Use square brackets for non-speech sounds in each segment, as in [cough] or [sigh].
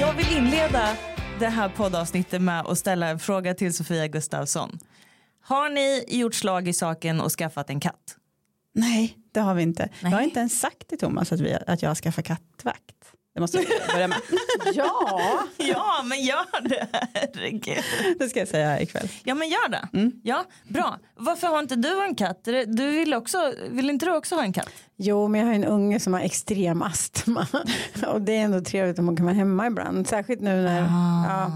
Jag vill inleda det här poddavsnittet med att ställa en fråga till Sofia Gustafsson. Har ni gjort slag i saken och skaffat en katt? Nej, det har vi inte. Nej. Jag har inte ens sagt till Thomas att, vi, att jag har skaffat kattvakt. Det måste jag börja med. [laughs] Ja, Ja, men gör det. Herregud. Det ska jag säga ikväll. Ja, men gör det. Ja, bra. Varför har inte du en katt? Du vill, också, vill inte du också ha en katt? jo men jag har en unge som har extrem astma [laughs] och det är ändå trevligt om hon kan vara hemma ibland, särskilt nu när ja.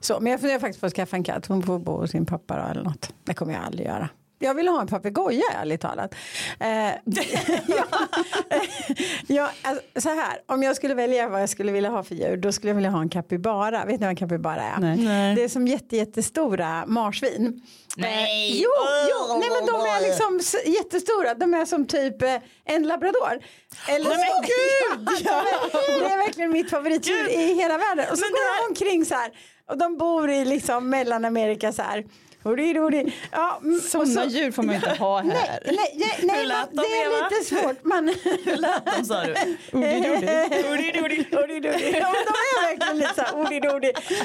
Så, men jag funderar faktiskt på att skaffa en katt, hon får bo hos sin pappa då, eller något. Det kommer jag aldrig göra. Jag vill ha en papegoja ärligt talat. Eh, [laughs] ja, ja, alltså, så här, om jag skulle välja vad jag skulle vilja ha för djur då skulle jag vilja ha en kapybara. Vet ni vad en kapybara är? Nej. Nej. Det är som jätte, jättestora marsvin. Nej. Eh, jo, jo, nej men de är liksom jättestora. De är som typ eh, en labrador. Eller Nej, men [laughs] gud! ja, det är verkligen mitt favoritdjur i hela världen. Och så Men går de omkring så här. Och de bor i liksom Mellanamerika så här. Ja, mm, Sådana så- djur får man inte ha här. Nej, nej, nej, nej Hur lät man, de, det är Eva? lite svårt. Man, [laughs] Hur lät de sa du? [laughs] Ja, men de är verkligen lite så här.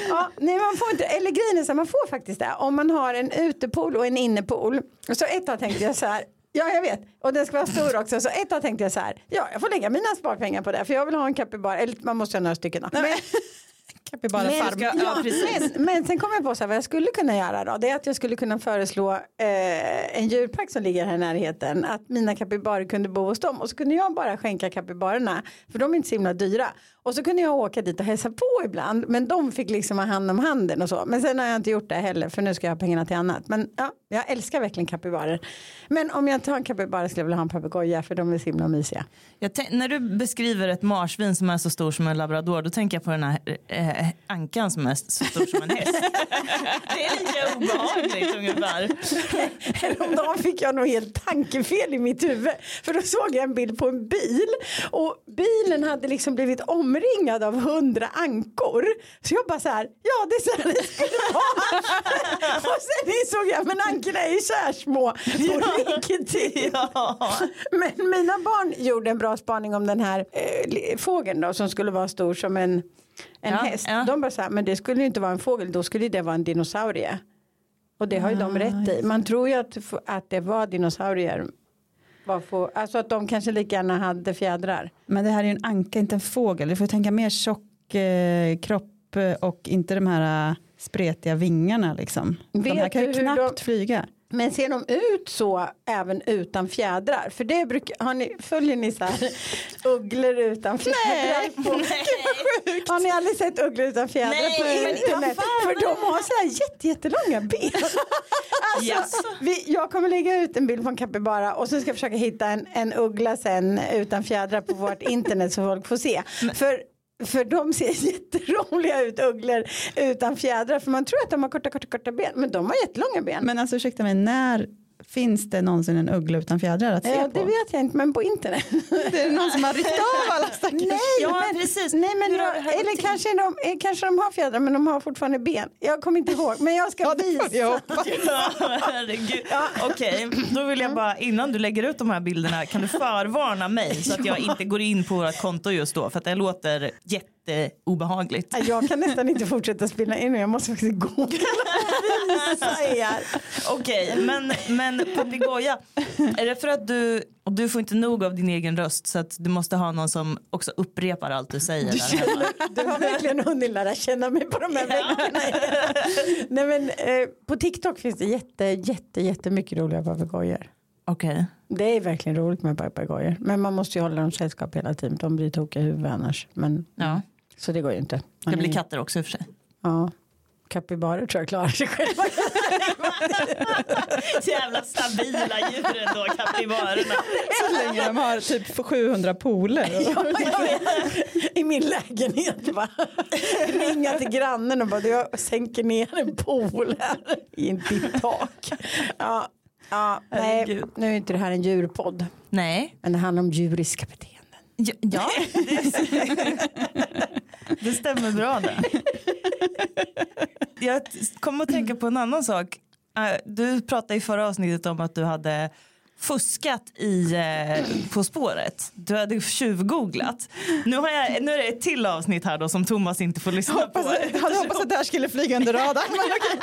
Ja, nej, man får inte, eller grejen är så här, man får faktiskt det. Om man har en utepool och en innepool. Så ett tag tänkte jag så här. Ja, jag vet. Och den ska vara stor också. Så ett tag tänkte jag så här. Ja, jag får lägga mina sparpengar på det. För jag vill ha en kapybara. Eller man måste ha några stycken. Men, Kapibara men, farm. ja, Ja, precis. men, men sen kom jag på så här, vad jag skulle kunna göra då. Det är att jag skulle kunna föreslå eh, en djurpark som ligger här i närheten. Att mina kapibarer kunde bo hos dem. Och så kunde jag bara skänka kapibarerna. För de är inte så himla dyra. Och så kunde jag åka dit och hälsa på ibland. Men de fick liksom ha hand om handen och så. Men sen har jag inte gjort det heller. För nu ska jag ha pengarna till annat. Men ja, jag älskar verkligen kapibarer. Men om jag inte har en kapibara skulle jag vilja ha en papegoja. För de är så himla mysiga. När du beskriver ett marsvin som är så stor som en labrador då tänker jag på den här eh, ankan som är så stor som en häst. [laughs] det är lika obehagligt ungefär. [laughs] Häromdagen fick jag nog helt tankefel i mitt huvud. För då såg jag en bild på en bil och bilen hade liksom blivit omringad av hundra ankor. Så jag bara så här, ja det är så här det skulle vara. [laughs] och sen insåg jag, men ankorna är ju så här små. [laughs] Ja. Men mina barn gjorde en bra spaning om den här eh, fågeln då som skulle vara stor som en, en Ja, häst. ja. De bara så här, men det skulle ju inte vara en fågel, då skulle det vara en dinosaurie. Och det har ju Ah, de rätt i. Man tror ju att, att det var dinosaurier. Bara få, alltså att de kanske lika gärna hade fjädrar. Men det här är ju en anka, inte en fågel. Du får tänka mer tjock eh, kropp och inte de här eh, spretiga vingarna liksom. de Vet här kan ju knappt de- flyga. Men ser de ut så även utan fjädrar? För det brukar, har ni, följer ni så här [laughs] ugglor utan fjädrar? På, har ni aldrig sett ugglor utan fjädrar Nej, på men internet? fan För de har så här jätte, jättelånga ben. [laughs] Alltså, Jaså? vi, jag kommer lägga ut en bild på en kapybara och så ska jag försöka hitta en, en uggla sen utan fjädrar på vårt internet så folk får se. För för de ser [laughs] jätteroliga ut, ugglor utan fjädrar. För man tror att de har korta, korta, korta ben. Men de har jättelånga ben. Men alltså ursäkta mig, när finns det någonsin en uggla utan fjädrar att se Ja, på? det vet jag inte, men på internet. [laughs] Det är någon som har ryckt av alla [laughs] stackars. Nej, Ja, men, precis. Nej, men jag, eller till? kanske de, eh, kanske de har fjädrar men de har fortfarande ben. Jag kommer inte ihåg, men jag ska [laughs] Ja, visa. Herregud. Okej, då vill jag bara innan du lägger ut de här bilderna kan du förvarna mig så att jag inte går in på vårt konto just då för att det låter jätteobehagligt. Jag kan nästan inte fortsätta spela in jag måste faktiskt gå och visa er. Okej, men, men papegoja, är det för att du, och du får inte nog av din egen röst så att du måste ha någon som också upprepar allt du säger där hemma? [laughs] Du har verkligen hunnit lära känna mig på de här veckorna. [laughs] Nej, men, eh, på TikTok finns det jätte, jätte, jättemycket roliga papegojor. Okej. Det är verkligen roligt med papegojor. Men man måste ju hålla dem sällskap hela tiden. De blir tokiga i huvudet annars. Men, Ja, Så det går ju inte. det blir katter också i och för sig. Ja. Kapybarer tror jag klarar sig själva. [laughs] Jävla stabila djur ändå, kapibarerna. Så länge de har typ 700 pooler. I min lägenhet bara. Ringa till grannen och bara jag sänker ner en pool här i ditt tak. Ja, ja, nej, nu är inte det här en djurpodd. Nej. Men det handlar om djuriska beteenden. Ja, ja [laughs] det, stämmer bra det. Jag kommer att tänka på en annan sak. Eh, Du pratade i förra avsnittet om att du hade fuskat i eh, På spåret. Du hade tjuvgooglat. Nu, har jag, nu är det ett till avsnitt här då som Thomas inte får lyssna Hoppas, på. jag hade hoppats att det här skulle flyga under radarn. Men okej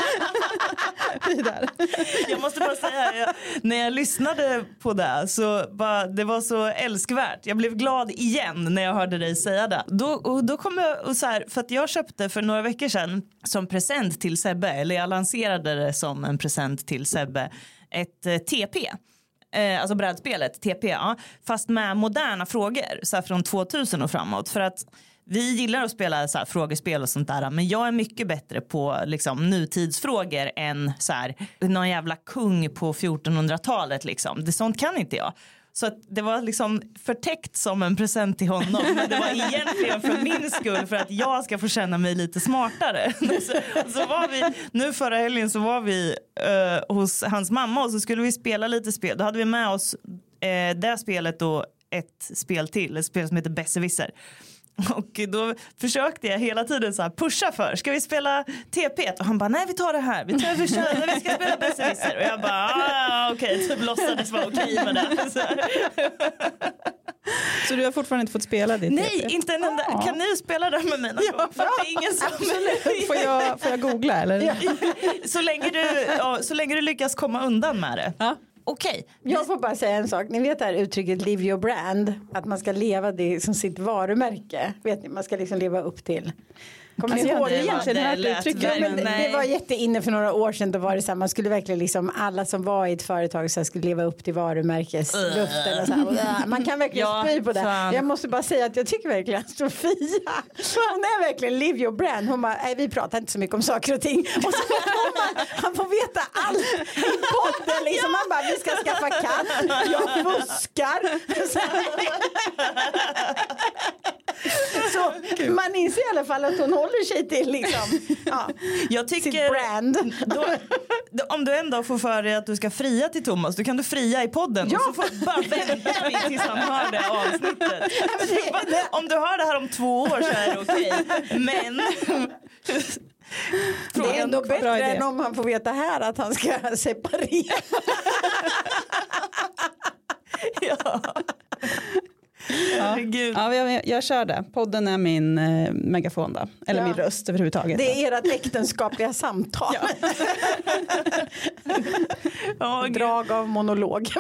där. [laughs] Jag måste bara säga, jag, när jag lyssnade på det så bara, det var så älskvärt. Jag blev glad igen när jag hörde dig säga det. Då, och då kom jag och så här, för att jag köpte för några veckor sedan som present till Sebbe, eller jag lanserade det som en present till Sebbe, ett eh, TP. Eh, alltså brädspelet TP, ja. fast med moderna frågor så här från 2000 och framåt. För att vi gillar att spela så här, frågespel och sånt där men jag är mycket bättre på liksom, nutidsfrågor än så här, någon jävla kung på 1400-talet. Liksom. Det, sånt kan inte jag. Så att det var liksom förtäckt som en present till honom men det var egentligen för min skull för att jag ska få känna mig lite smartare. [laughs] så, så var vi, nu förra helgen så var vi eh, hos hans mamma och så skulle vi spela lite spel. Då hade vi med oss eh, det spelet och ett spel till, ett spel som heter Besserwisser. [laughs] Och då försökte jag hela tiden så pusha för, ska vi spela TP? Och han bara, nej vi tar det här, vi, tar, vi, kör, vi ska spela Besserwisser. Och jag bara, ah, okej, typ låtsades vara okej med det. [laughs] Så. Så du har fortfarande inte fått spela ditt Nej, TP? inte en enda. Ah. Kan ni spela det med mig någon gång? För det är ingen som... Får jag, får jag googla eller? [laughs] så, länge du, ja, så länge du lyckas komma undan med det. Ja. Okej. Jag får bara säga en sak. Ni vet det här uttrycket live your brand. Att man ska leva det som sitt varumärke. Vet ni, man ska liksom leva upp till. Kommer Alltså, ni ihåg egentligen hört uttrycket. Ja, verkligen- men Nej. det var jätteinne för några år sedan. Då var det så här, man skulle verkligen liksom alla som var i ett företag så här, skulle leva upp till varumärkesluften. Och så här, och, äh, man kan verkligen Ja, spy på det. fan. Jag måste bara säga att jag tycker verkligen att Sofia, hon är verkligen live your brand. Hon bara, nej vi pratar inte så mycket om saker och ting. Och så får man, han får veta allt i podden liksom. Man bara, vi ska skaffa katt, jag fuskar. [laughs] [laughs] Så, man inser i alla fall att hon håller sig till liksom, ja, [laughs] Jag sitt tycker, brand. då, då, om du en dag får för dig att du ska fria till Thomas, då kan du fria i podden Ja. och så får, bara väntar [laughs] vi tills han hör det avsnittet. men det- Om du hör det här om två år så är det okej. Men Det är ändå bättre idé. än om han får veta här att han ska separera. ja. Herregud. Ja, jag, jag kör det. Podden är min eh, megafon då. Eller Ja. min röst överhuvudtaget. Det är ert äktenskapliga samtal. Ja, [laughs] gud. Drag av monolog. [laughs]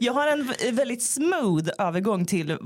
Jag har en väldigt smooth övergång till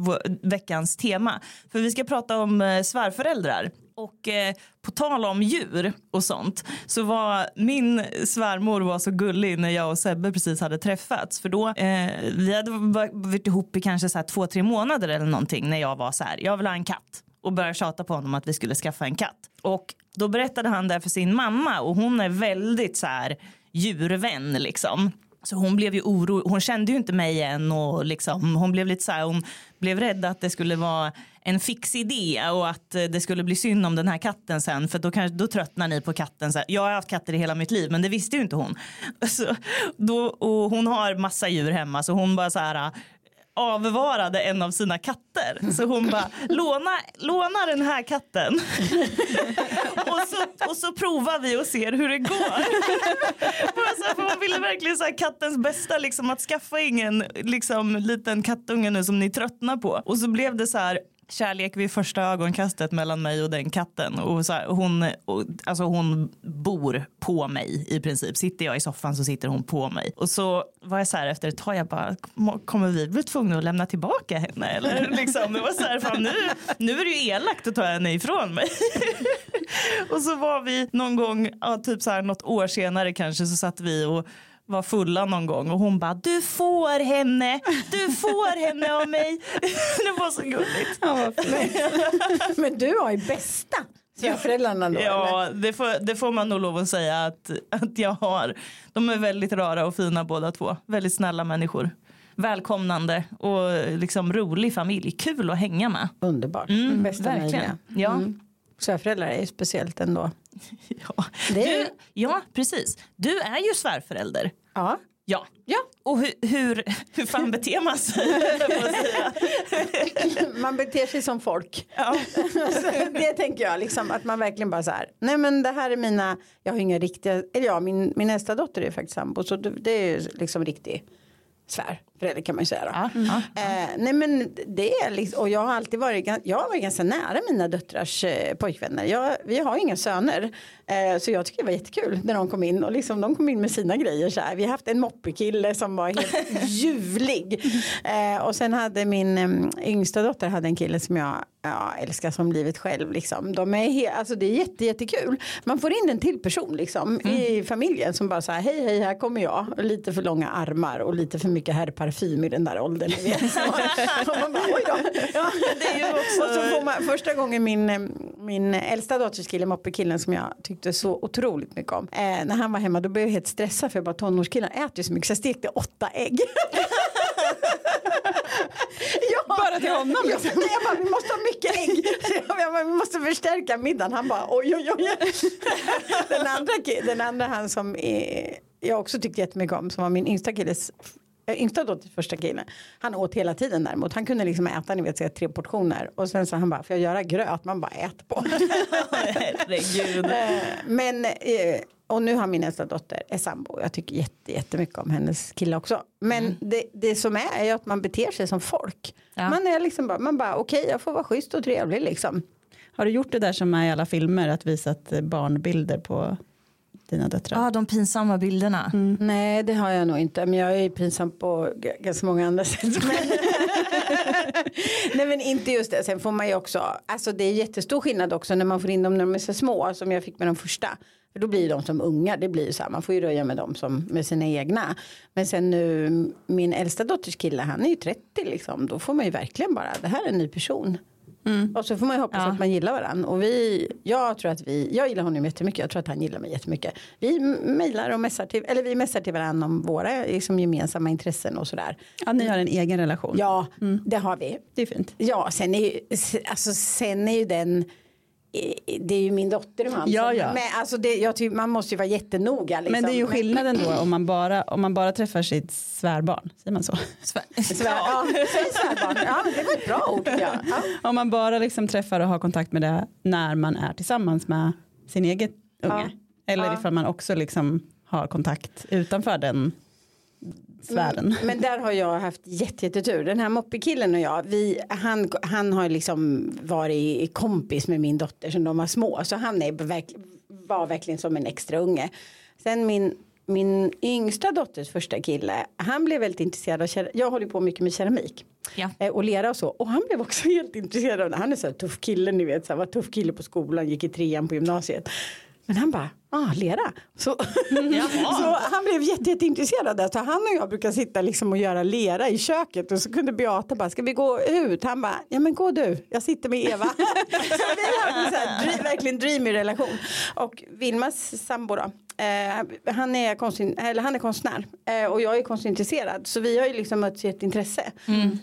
veckans tema. För vi ska prata om eh, svärföräldrar. Och eh, på tal om djur och sånt så var min svärmor var så gullig när jag och Sebbe precis hade träffats. För då, eh, vi hade varit ihop i kanske så här två, tre månader eller någonting när jag var så här, jag vill ha en katt. Och började tjata på honom att vi skulle skaffa en katt. Och då berättade han det för sin mamma och hon är väldigt så här djurvän liksom. Så hon blev ju orolig, hon kände ju inte mig än. och liksom, hon blev lite så här, hon blev rädd att det skulle vara en fix idé och att eh, det skulle bli synd om den här katten sen för då, kanske, då tröttnar ni på katten. Så här, jag har haft katter i hela mitt liv men det visste ju inte hon. [laughs] Så, då, och hon har massa djur hemma så hon bara så här avvarade en av sina katter. Så hon bara, låna, låna den här katten. [laughs] och, så, och så provar vi och ser hur det går. Bara [laughs] så alltså, för hon ville verkligen så här, kattens bästa, liksom, att skaffa ingen liksom, liten kattunge nu som ni tröttnar på. Och så blev det så här kärlek vid första ögonkastet mellan mig och den katten. Och så här, hon, och, alltså hon bor på mig i princip. Sitter jag i soffan så sitter hon på mig. Och så var jag så här efter ett tag, jag bara, kommer vi bli tvungna att lämna tillbaka henne? Eller [laughs] liksom, det var så här, fan, nu, nu är det ju elakt att ta henne ifrån mig. [laughs] och så var vi någon gång, ja, typ så här något år senare kanske, så satt vi och var fulla någon gång och hon bara du får henne, du får henne av mig. [laughs] det var så gulligt. Ja. [laughs] Men du har ju bästa svärföräldrarna då? Ja, det får, det får man nog lov att säga att, att jag har. De är väldigt rara och fina båda två. Väldigt snälla människor. Välkomnande och liksom rolig familj. Kul att hänga med. Underbart. Mm, Bästa verkligen. möjliga. Ja. Mm. Svärföräldrar är ju speciellt ändå. [laughs] Ja. Är- Du, ja, precis. Du är ju svärförälder. Ja. Ja. ja, Och hur, hur, [laughs] hur fan beter man sig? [laughs] man beter sig som folk. ja. det tänker jag, liksom, att man verkligen bara så här, nej men det här är mina, jag har inga riktiga, eller ja, min, min nästa dotter är faktiskt sambo, så det, är ju liksom riktig svärförälder kan man ju säga då. Ja. Eh, nej men det är liksom, och jag har alltid varit, jag har varit ganska nära mina döttrars eh, pojkvänner. Jag, vi har inga söner. Eh, så jag tycker det var jättekul när de kom in och liksom de kom in med sina grejer så här. Vi har haft en moppekille som var helt [laughs] ljuvlig. Eh, och sen hade min yngsta dotter hade en kille som jag ja, älskar som livet själv liksom. De är he- alltså det är jätte, jättekul. Man får in en till person liksom i familjen som bara så här hej hej här kommer jag. Lite för långa armar och lite för mycket herrparfym i den där åldern. och man bara, oj då. Ja, det är ju också- Och så får man, första gången min, min äldsta dotters kille, moppekillen som jag tyckte så otroligt mycket om. Eh, när han var hemma då blev jag helt stressad för jag bara tonårskillar äter ju så mycket så jag stekte åtta ägg. [laughs] ja, Bara till honom, Ja, liksom. nej, jag bara, vi måste ha mycket ägg. Jag, [laughs] jag bara, vi måste förstärka middagen. Han bara oj oj oj. Den andra, den andra han som är, jag också tyckte jättemycket om som var min yngsta killes yngsta dotters första kille. Han åt hela tiden däremot. Han kunde liksom äta ni vet, så tre portioner. Och sen så han bara, får jag göra gröt? Man bara ät på. [laughs] Herregud. Eh, Men, eh, och nu har min nästa dotter är sambo. Jag tycker jätte, jättemycket om hennes kille också. Men det, det som är är att man beter sig som folk. Ja. Man är liksom bara, man bara okej jag får vara schysst och trevlig liksom. Har du gjort det där som är i alla filmer, att visat eh, barnbilder på dina döttrar? Ja, de pinsamma bilderna. Nej det har jag nog inte. Men jag är ju pinsam på ganska många andra sätt. [laughs] Men... [laughs] Nej men inte just det. Sen får man ju också, alltså det är jättestor skillnad också när man får in dem när de är så små. Som jag fick med de första. För då blir de som unga. Det blir ju så här, man får ju röja med dem som med sina egna. Men sen nu min äldsta dotters kille han är ju 30 liksom. Då får man ju verkligen bara, det här är en ny person. Och så får man ju hoppas Ja. att man gillar varandra. Och vi, jag tror att vi, jag gillar honom jättemycket. Jag tror att han gillar mig jättemycket. Vi mejlar och messar till, eller vi messar till varandra om våra liksom, gemensamma intressen och sådär. Ja, ni har en egen relation. Ja, det har vi. Det är fint. Ja, sen är ju, alltså, sen är ju den det är ju min dotter och han. Ja, ja. Men alltså det, jag tycker, man måste ju vara jättenoga. Liksom. Men det är ju skillnaden då om man bara, om man bara träffar sitt svärbarn, säger man så? Svär, [laughs] ja, säg svärbarn. Ja, det var ett bra ord. jag. Ja. Om man bara liksom träffar och har kontakt med det när man är tillsammans med sin egen unge. Eller Ja. ifall man också liksom har kontakt utanför den sfären. Men, men där har jag haft jätte- jättetur. Den här moppekillen och jag, vi, han, han har liksom varit kompis med min dotter sedan de var små. Så han är verk, var verkligen som en extra unge. Sen min, min yngsta dotters första kille, han blev väldigt intresserad av keramik. Jag håller på mycket med keramik. Ja. Eh, Och lera och så. Och han blev också [laughs] helt intresserad av det. Han är så här tuff kille, ni vet. Så här, var tuff kille på skolan, gick i trean på gymnasiet. Men han bara, ah, lera. Så, [laughs] så han blev jätte, jätteintresserad. Så han och jag brukar sitta liksom och göra lera i köket. Och så kunde Beata bara, ska vi gå ut? Han bara, ja men gå du, jag sitter med Eva. [laughs] så vi hade så här, dri- verkligen dreamy relation. Och Vilmas sambo då. Eh, han, är konstin- eller han är konstnär eh, och jag är konstintresserad så vi har ju liksom mötts i ett intresse.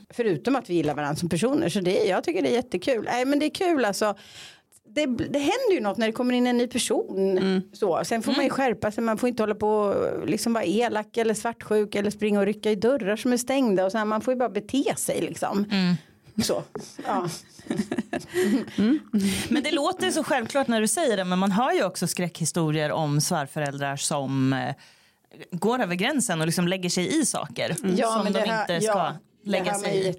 Förutom att vi gillar varandra som personer så det, jag tycker det är jättekul. Nej men det är kul alltså det, det händer ju något när det kommer in en ny person. Så. Sen får man ju skärpa sig, man får inte hålla på och liksom vara elak eller svartsjuk eller springa och rycka i dörrar som är stängda. Och så här, man får ju bara bete sig liksom. Så, ja. Men det låter så självklart när du säger det men man hör ju också skräckhistorier om svärföräldrar som eh, går över gränsen och liksom lägger sig i saker som de hör- inte ska ja, lägga sig i.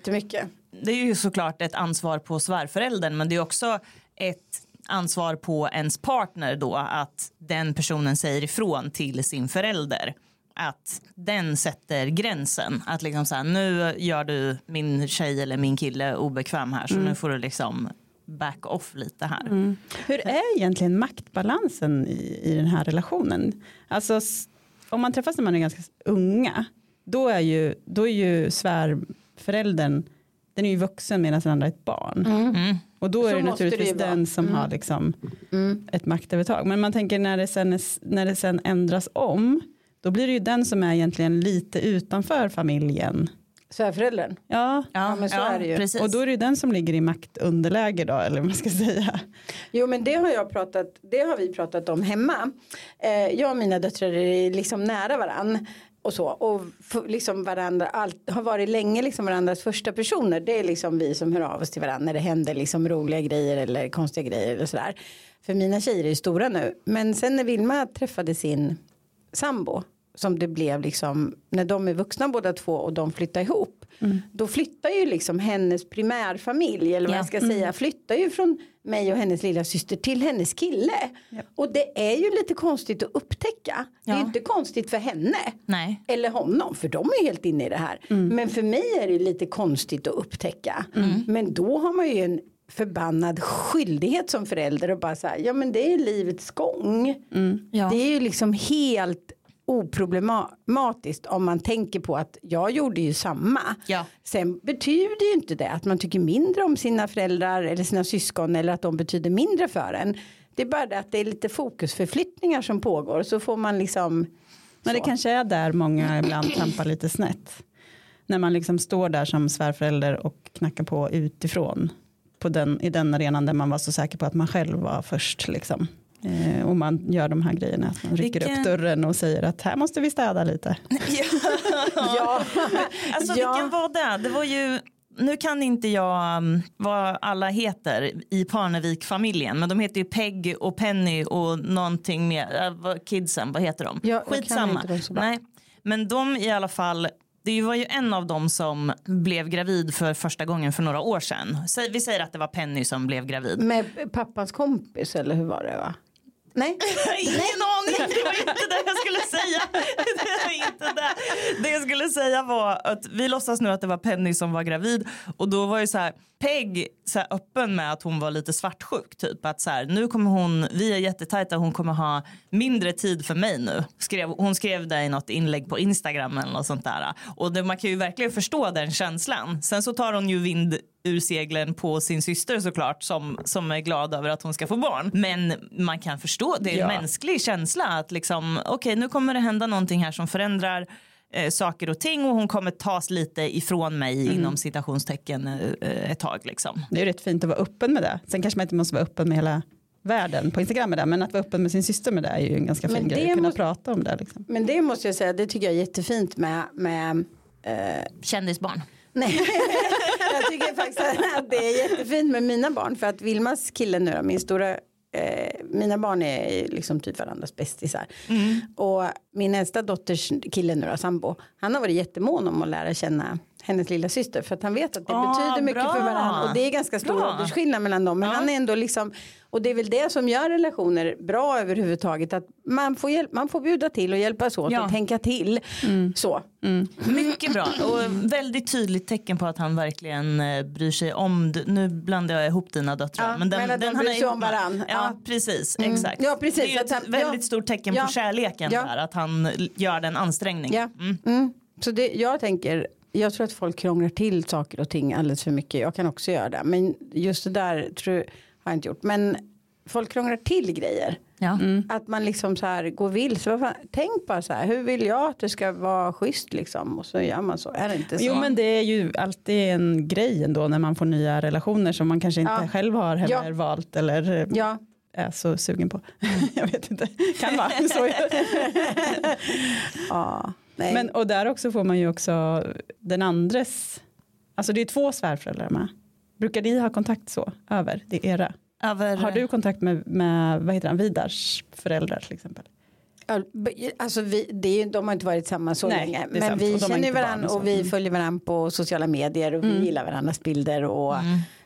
Det är ju såklart ett ansvar på svärföräldern men det är också ett ansvar på ens partner då att den personen säger ifrån till sin förälder att den sätter gränsen att liksom så här, nu gör du min tjej eller min kille obekväm här så nu får du liksom back off lite här. Hur är egentligen maktbalansen i, i den här relationen? Alltså om man träffas när man är ganska unga, då är ju, då är ju svärföräldern den är ju vuxen medan den andra är ett barn. Mm. Och då Så är det det naturligtvis vara. den som har liksom ett maktövertag. Men man tänker när det, sen är, när det sen ändras om, då blir det ju den som är egentligen lite utanför familjen. Svärföräldern. Ja, Ja, men så är det ju. Precis. och då är det ju den som ligger i maktunderläge då, eller vad man ska säga. Jo men det har jag pratat, det har vi pratat om hemma. Eh, jag och mina döttrar är liksom nära varann. Och så och liksom varandra allt, har varit länge liksom varandras första personer. Det är liksom vi som hör av oss till varandra när det händer liksom roliga grejer eller konstiga grejer eller sådär. För mina tjejer är ju stora nu. Men sen när Vilma träffade sin sambo som det blev liksom när de är vuxna båda två och de flyttar ihop. Då flyttar ju liksom hennes primärfamilj eller vad Ja. jag ska säga flyttar ju från mig och hennes lilla syster till hennes kille. Och det är ju lite konstigt att upptäcka. Det är Ja. ju inte konstigt för henne. Nej. Eller honom, för de är helt inne i det här. Men för mig är det lite konstigt att upptäcka. Men då har man ju en förbannad skyldighet som förälder och bara säga, ja men det är livets gång. Ja. Det är ju liksom helt oproblematiskt om man tänker på att jag gjorde ju samma. Ja. Sen betyder ju inte det att man tycker mindre om sina föräldrar eller sina syskon eller att de betyder mindre för en. Det är bara det att det är lite fokusförflyttningar som pågår så får man liksom Men det så. kanske är där många ibland trampar lite snett. När man liksom står där som svärförälder och knackar på utifrån. På den, I den arenan där man var så säker på att man själv var först. Liksom. Eh, och man gör de här grejerna. Att man rycker Vilken- upp dörren och säger att här måste vi städa lite. [laughs] Ja, Alltså Ja. vilken var det? Det var ju nu kan inte jag um, vad alla heter i Parnevik-familjen men de heter ju Peg och Penny och någonting mer, äh, kidsen, vad heter de? Ja, jag kan Skitsamma. inte. Nej. Men de i alla fall, det var ju en av dem som blev gravid för första gången för några år sedan. Vi säger att det var Penny som blev gravid. med pappas kompis eller hur var det va? Nej, [laughs] Ingen aning, [laughs] det var inte det jag skulle säga. Det var inte det. Det jag skulle säga var att vi låtsas nu att det var Penny som var gravid och då var ju så här Peg så här öppen med att hon var lite svartsjuk typ att så här nu kommer hon vi är jättetajta hon kommer ha mindre tid för mig nu skrev hon skrev det i något inlägg på Instagram eller något sånt där och det, man kan ju verkligen förstå den känslan sen så tar hon ju vind ur seglen på sin syster såklart som, som är glad över att hon ska få barn. Men man kan förstå, det är en Ja. mänsklig känsla att liksom okej nu kommer det hända någonting här som förändrar eh, saker och ting och hon kommer tas lite ifrån mig inom citationstecken eh, ett tag liksom. Det är ju rätt fint att vara öppen med det. Sen kanske man inte måste vara öppen med hela världen på Instagram med det. Men att vara öppen med sin syster med det är ju en ganska fin grej. Att kunna måste- prata om det. Liksom. men det måste jag säga, det tycker jag är jättefint med, med Kändisbarn. Nej, [laughs] jag tycker faktiskt att det är jättefint med mina barn för att Vilmas kille nu då, min stora eh, mina barn är liksom typ varandras bästisar. Och min äldsta dotters kille nu då, sambo, han har varit jättemån om att lära känna hennes lilla syster för att han vet att det Ah, betyder mycket bra. för varandra och det är ganska stor Bra. åldersskillnad mellan dem men han är ändå liksom och det är väl det som gör relationer bra överhuvudtaget att man får, hjälp, man får bjuda till och hjälpas åt Ja. och tänka till så. Mycket bra och väldigt tydligt tecken på att han verkligen eh, bryr sig om, nu blandar jag ihop dina döttrar. Ja, men att de han bryr sig om varann. Ja, Ja. precis, Mm. exakt. Ja, precis, Det är ett han- väldigt ja. stort tecken Ja. på kärleken Ja. där, att han gör den ansträngningen. Ja. Mm. Mm. Så det, jag tänker, jag tror att folk krånglar till saker och ting alldeles för mycket. Jag kan också göra det. Men just det där tror, har jag inte gjort. Men folk krånglar till grejer. Ja. Att man liksom så här går vilse. Tänk bara så här, hur vill jag att det ska vara schysst liksom? Och så gör man så. Är det inte så? Jo men det är ju alltid en grej ändå när man får nya relationer som man kanske inte Ja. själv har heller Ja. valt eller eh, Ja, är så sugen på. [laughs] Jag vet inte, kan vara [laughs] så. ja. Nej. Men, och där också får man ju också den andres, alltså det är två svärföräldrar med. Brukar ni ha kontakt så över, det är era? Över, Har du kontakt med, med vad heter han, Vidars föräldrar till exempel? Alltså vi, det är, de har inte varit samma så Nej, länge. Men sant. vi känner varandra och vi Mm. följer varandra på sociala medier och vi Mm. gillar varandras bilder och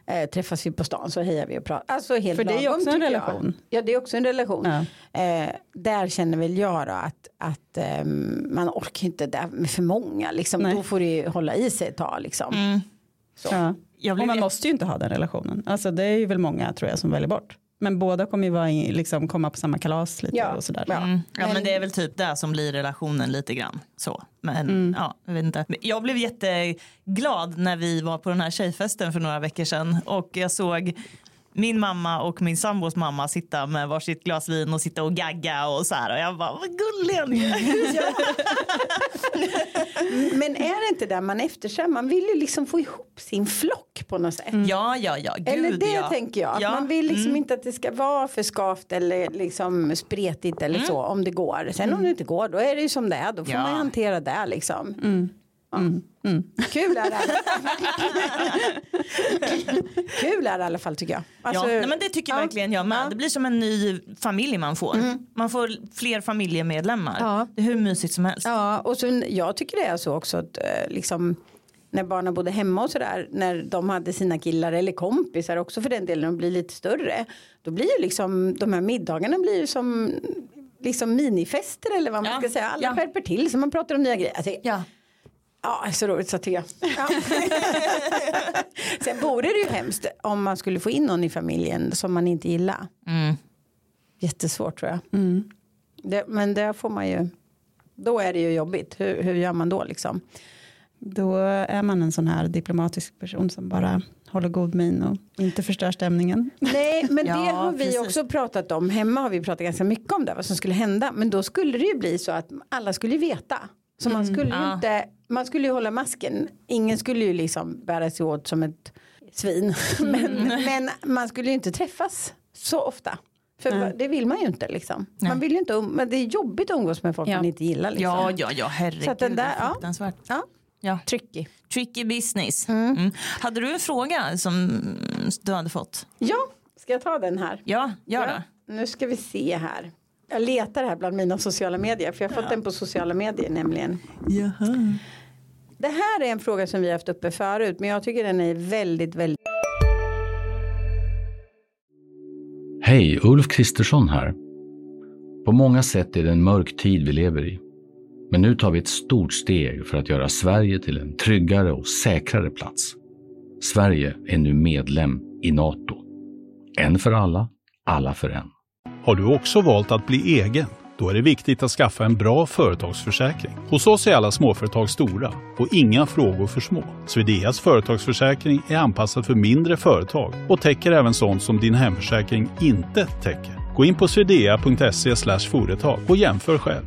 eh, träffas vi på stan så hejar vi och pratar. Alltså helt För det är lagom, också en tycker jag. relation. Ja det är också en relation. Ja. Eh, där känner väl jag då att, att ehm, man orkar inte det med för många. Liksom. Nej. Då får det ju hålla i sig ett tag. Liksom. Mm. Så. Ja. Jag Och man måste ju inte ha den relationen. Alltså det är ju väl många tror jag som väljer bort. Men båda kommer ju vara i, liksom, komma på samma kalas lite Ja. och sådär. Ja. Mm. Ja men, det är väl typ det som blir relationen lite grann. Så. Men Mm. ja, jag vet inte. Jag blev jätteglad när vi var på den här tjejfesten för några veckor sedan och jag såg min mamma och min sambos mamma sitta med varsitt glas vin och sitta och gagga och så här och jag bara vad gulliga ni är. [laughs] Men är det inte där man eftersträvar? Man vill ju liksom få ihop sin flock på något sätt. Ja ja ja gud Eller det ja. tänker jag. Att Ja, Man vill liksom mm. inte att det ska vara för skavt eller liksom spretigt eller Mm. så om det går. Sen om det inte går då är det ju som det är. Då får Ja. man hantera det liksom. Ja. Mm. Kul är det. [laughs] Kul är det i alla fall tycker jag. Alltså, ja, nej, men det tycker ja. verkligen jag med. Ja. Det blir som en ny familj man får. Man får fler familjemedlemmar. Ja. Det är hur mysigt som helst. Ja, och så, jag tycker det är så också att eh, liksom när barnen bodde hemma och sådär när de hade sina killar eller kompisar också för den delen de blir lite större då blir ju liksom de här middagarna blir ju som liksom minifester eller vad man Ja, ska säga alla ja. skärper till så man pratar om nya grejer alltså, Ja. Ja det är så roligt jag ja. [laughs] sen vore det ju hemskt om man skulle få in någon i familjen som man inte gillar Mm. jättesvårt tror jag det, men det får man ju då är det ju jobbigt hur, hur gör man då liksom Då är man en sån här diplomatisk person som bara håller god min och inte förstör stämningen. Nej, men [laughs] Ja, det har vi precis. också pratat om. Hemma har vi pratat ganska mycket om det, vad som skulle hända. Men då skulle det ju bli så att alla skulle veta. Så man skulle ju Ja. inte, man skulle ju hålla masken. Ingen skulle ju liksom bära sig åt som ett svin. [laughs] Men, men man skulle ju inte träffas så ofta. För Nej. det vill man ju inte liksom. Nej. Man vill ju inte, um- men det är jobbigt att umgås med folk Ja. man inte gillar. Liksom. Ja, ja, ja, herregud. Så att den där- det är ja. fruktansvärt. Ja. Ja. Tricky. Tricky business. Mm. Hade du en fråga som du hade fått? Ja, ska jag ta den här? Ja, gör det. Ja, nu ska vi se här. Jag letar här bland mina sociala medier för jag har fått den på sociala medier nämligen. Det här är en fråga som vi har haft uppe förut men jag tycker den är väldigt väldigt Hej, Ulf Kristersson här. På många sätt är det en mörk tid vi lever i. Men nu tar vi ett stort steg för att göra Sverige till en tryggare och säkrare plats. Sverige är nu medlem i Nato. En för alla, alla för en. Har du också valt att bli egen? Då är det viktigt att skaffa en bra företagsförsäkring. Hos oss är alla småföretag stora och inga frågor för små. Swedeas företagsförsäkring är anpassad för mindre företag och täcker även sånt som din hemförsäkring inte täcker. Gå in på swedea.se företag och jämför själv.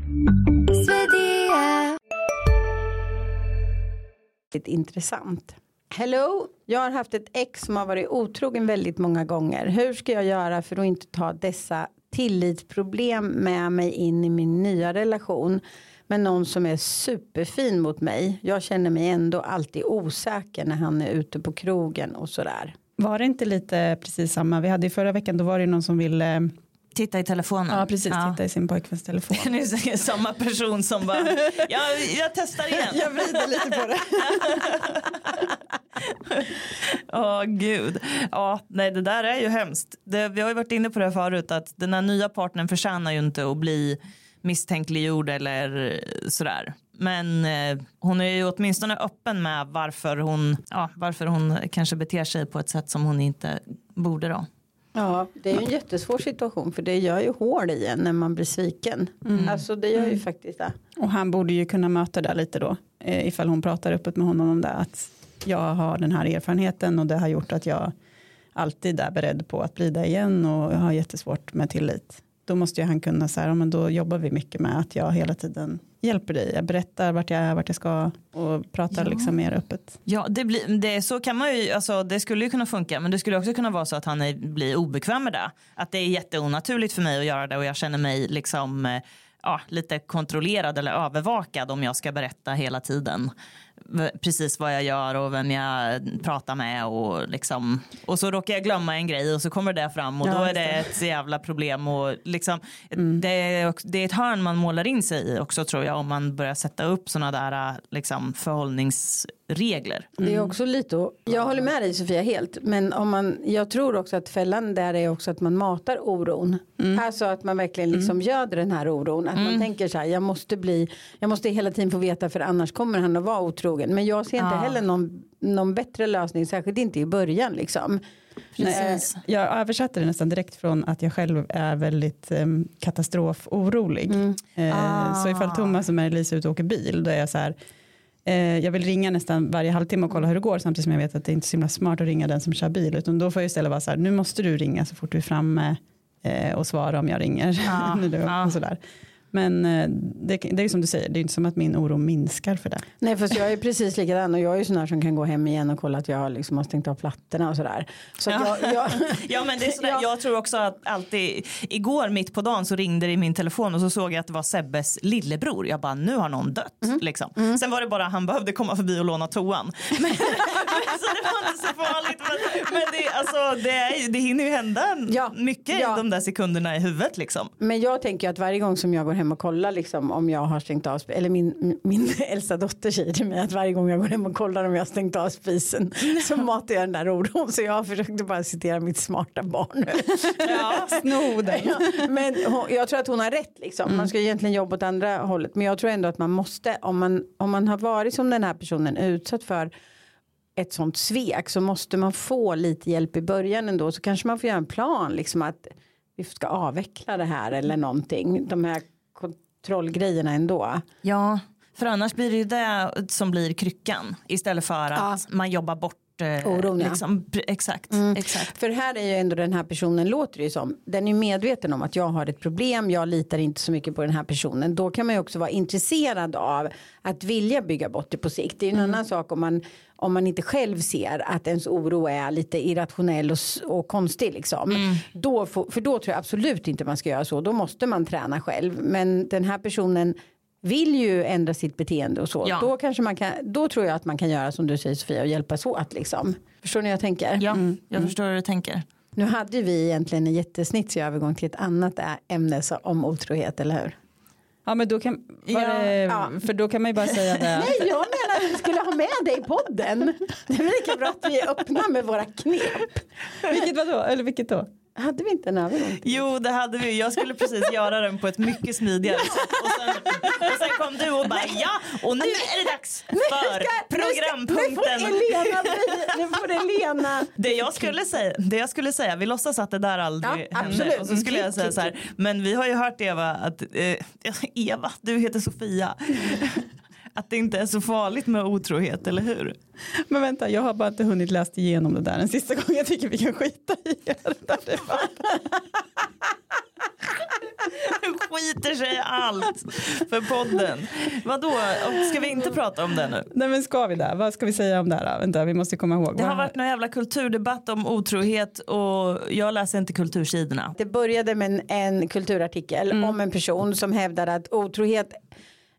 intressant. Hello, jag har haft ett ex som har varit otrogen väldigt många gånger. Hur ska jag göra för att inte ta dessa tillitsproblem med mig in i min nya relation med någon som är superfin mot mig. Jag känner mig ändå alltid osäker när han är ute på krogen och sådär. Var det inte lite precis samma? Vi hade i förra veckan, då var det någon som ville Titta i telefonen. ja, precis, titta i sin pojkväns telefon. [laughs] Nu är samma person som bara, ja, jag testar igen. [laughs] Jag vrider lite på det. [laughs] Åh gud. Ja, nej det där är ju hemskt. Det, vi har ju varit inne på det förut att den här nya partnern förtjänar ju inte att bli misstänkliggjord eller sådär. Men eh, hon är ju åtminstone öppen med varför hon, ja, varför hon kanske beter sig på ett sätt som hon inte borde då. Ja, det är ju en jättesvår situation för det gör ju hål i en när man blir sviken. Alltså det gör ju faktiskt det. Och han borde ju kunna möta det lite då. Eh, ifall hon pratar öppet med honom om det. Att jag har den här erfarenheten och det har gjort att jag alltid är beredd på att bli det igen och jag har jättesvårt med tillit. Då måste ju han kunna säga, ja, men då jobbar vi mycket med att jag hela tiden hjälper dig. Jag berättar vart jag är, vart jag ska och pratar Ja. liksom mer öppet. Ja, det, blir, det, så kan man ju, alltså, det skulle ju kunna funka men det skulle också kunna vara så att han är, blir obekväm med det. Att det är jätteonaturligt för mig att göra det och jag känner mig liksom eh, ja, lite kontrollerad eller övervakad om jag ska berätta hela tiden precis vad jag gör och vem jag pratar med och liksom. Och så råkar jag glömma en grej och så kommer det fram och Ja, då är det ett jävla problem och liksom det, är, det är ett hörn man målar in sig i också tror jag om man börjar sätta upp sådana där liksom förhållningsregler. Det är också lite, jag håller med dig Sofia helt, men om man, jag tror också att fällan där är också att man matar oron. Alltså att man verkligen liksom göder den här oron. Att man tänker så här, jag måste bli, jag måste hela tiden få veta för annars kommer han att vara otrogen. Men jag ser inte Ja. heller någon, någon bättre lösning, särskilt inte i början liksom. Precis. Nej, jag översatte det nästan direkt från att jag själv är väldigt um, katastroforolig. Eh, Så ifall Thomas och Marie-Lise är ute och åker bil, då är jag så här, eh, jag vill ringa nästan varje halvtimme och kolla hur det går samtidigt som jag vet att det är inte är så himla smart att ringa den som kör bil utan då får jag istället vara så här nu måste du ringa så fort du är framme eh, och svara om jag ringer. Ja. [laughs] och sådär. Men eh, det, det är ju som du säger, det är inte som att min oro minskar för det. Nej fast jag är precis likadan och jag är ju sån här som kan gå hem igen och kolla att jag liksom har stängt av plattorna och sådär. Så att jag, jag, [laughs] Ja men det är sådär, Ja. jag tror också att alltid, igår mitt på dagen så ringde det i min telefon och så såg jag att det var Sebbes lillebror. Jag bara nu har någon dött. Mhm. Liksom. Sen var det bara han behövde komma förbi och låna toan. [laughs] Men, men, så det var inte så farligt. Men, men det, alltså, det, är, det hinner ju hända Ja. mycket Ja. de där sekunderna i huvudet liksom. Men jag tänker att varje gång som jag går hem och kollar liksom, om jag har stängt av eller min, min [laughs] äldsta dotter säger till mig att varje gång jag går hem och kollar om jag har stängt av spisen [laughs] så matar jag den där oron så jag försökte bara citera mitt smarta barn. [laughs] Ja. Sno den. Ja, men hon, jag tror att hon har rätt liksom. Man ska egentligen jobba åt andra hållet men jag tror ändå att man måste om man, om man har varit som den här personen utsatt för ett sånt svek så måste man få lite hjälp i början ändå så kanske man får göra en plan liksom att vi ska avveckla det här eller någonting de här kontrollgrejerna ändå. ja, för annars blir det ju det som blir kryckan istället för att man jobbar bort eh, Oron, ja. liksom, pr- Exakt, Mm. exakt. För här är ju ändå den här personen låter det ju som. Den är medveten om att jag har ett problem. Jag litar inte så mycket på den här personen. Då kan man ju också vara intresserad av att vilja bygga bort det på sikt. Det är ju en annan sak om man om man inte själv ser att ens oro är lite irrationell och, och konstig liksom. Då får, för då tror jag absolut inte man ska göra så. Då måste man träna själv. Men den här personen vill ju ändra sitt beteende och så. Ja. Då, kanske man kan, då tror jag att man kan göra som du säger Sofia och hjälpas åt. Liksom. Förstår ni hur jag tänker? Ja, jag förstår hur du tänker. Nu hade vi egentligen en jättesnitsig övergång till ett annat ämne så, om otrohet, eller hur? Ja men då kan, Ja, det, ja. för då kan man ju bara säga det. [laughs] Nej, jag att vi skulle ha med dig i podden. Det är lika bra att vi är öppna med våra knep. Vilket vadå? Eller vilket då? Hade vi inte en övergång? Jo det hade vi, jag skulle precis göra den på ett mycket smidigare sätt. Och sen, och sen kom du och bara ja och nu är det dags för Nu får programpunkten. Elena, nu får Elena. Det jag, skulle säga, det jag skulle säga, vi låtsas att det där aldrig Ja, hände. absolut. Och så skulle jag säga så här, men vi har ju hört Eva att, eh, [laughs] Eva, du heter Sofia. Att det inte är så farligt med otrohet, eller hur? Men vänta, jag har bara inte hunnit läst igenom det där en sista gång. Jag tycker vi kan skita i det. där. [laughs] Skiter sig allt för podden. Vadå, ska vi inte prata om det nu? Nej men ska vi där? Vad ska vi säga om det här? Vänta, vi måste komma ihåg. Det har varit någon jävla kulturdebatt om otrohet och jag läser inte kultursidorna. Det började med en, en kulturartikel om en person som hävdade att otrohet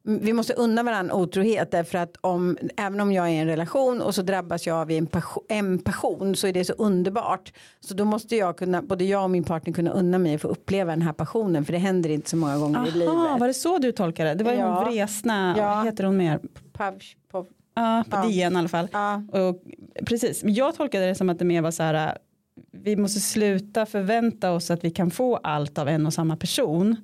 vi måste unna varandra otrohet därför att om, även om jag är i en relation och så drabbas jag av en passion, en passion så är det så underbart. Så då måste jag kunna, både jag och min partner kunna unna mig att få uppleva den här passionen för det händer inte så många gånger i Aha, livet. var det så du tolkade det? Det var ju Ja. hon Vresna, Ja. heter hon mer? Pav, pav, Ja, på Ja. DN i alla fall. ja. Och, precis, men jag tolkade det som att det mer var så här, vi måste sluta förvänta oss att vi kan få allt av en och samma person.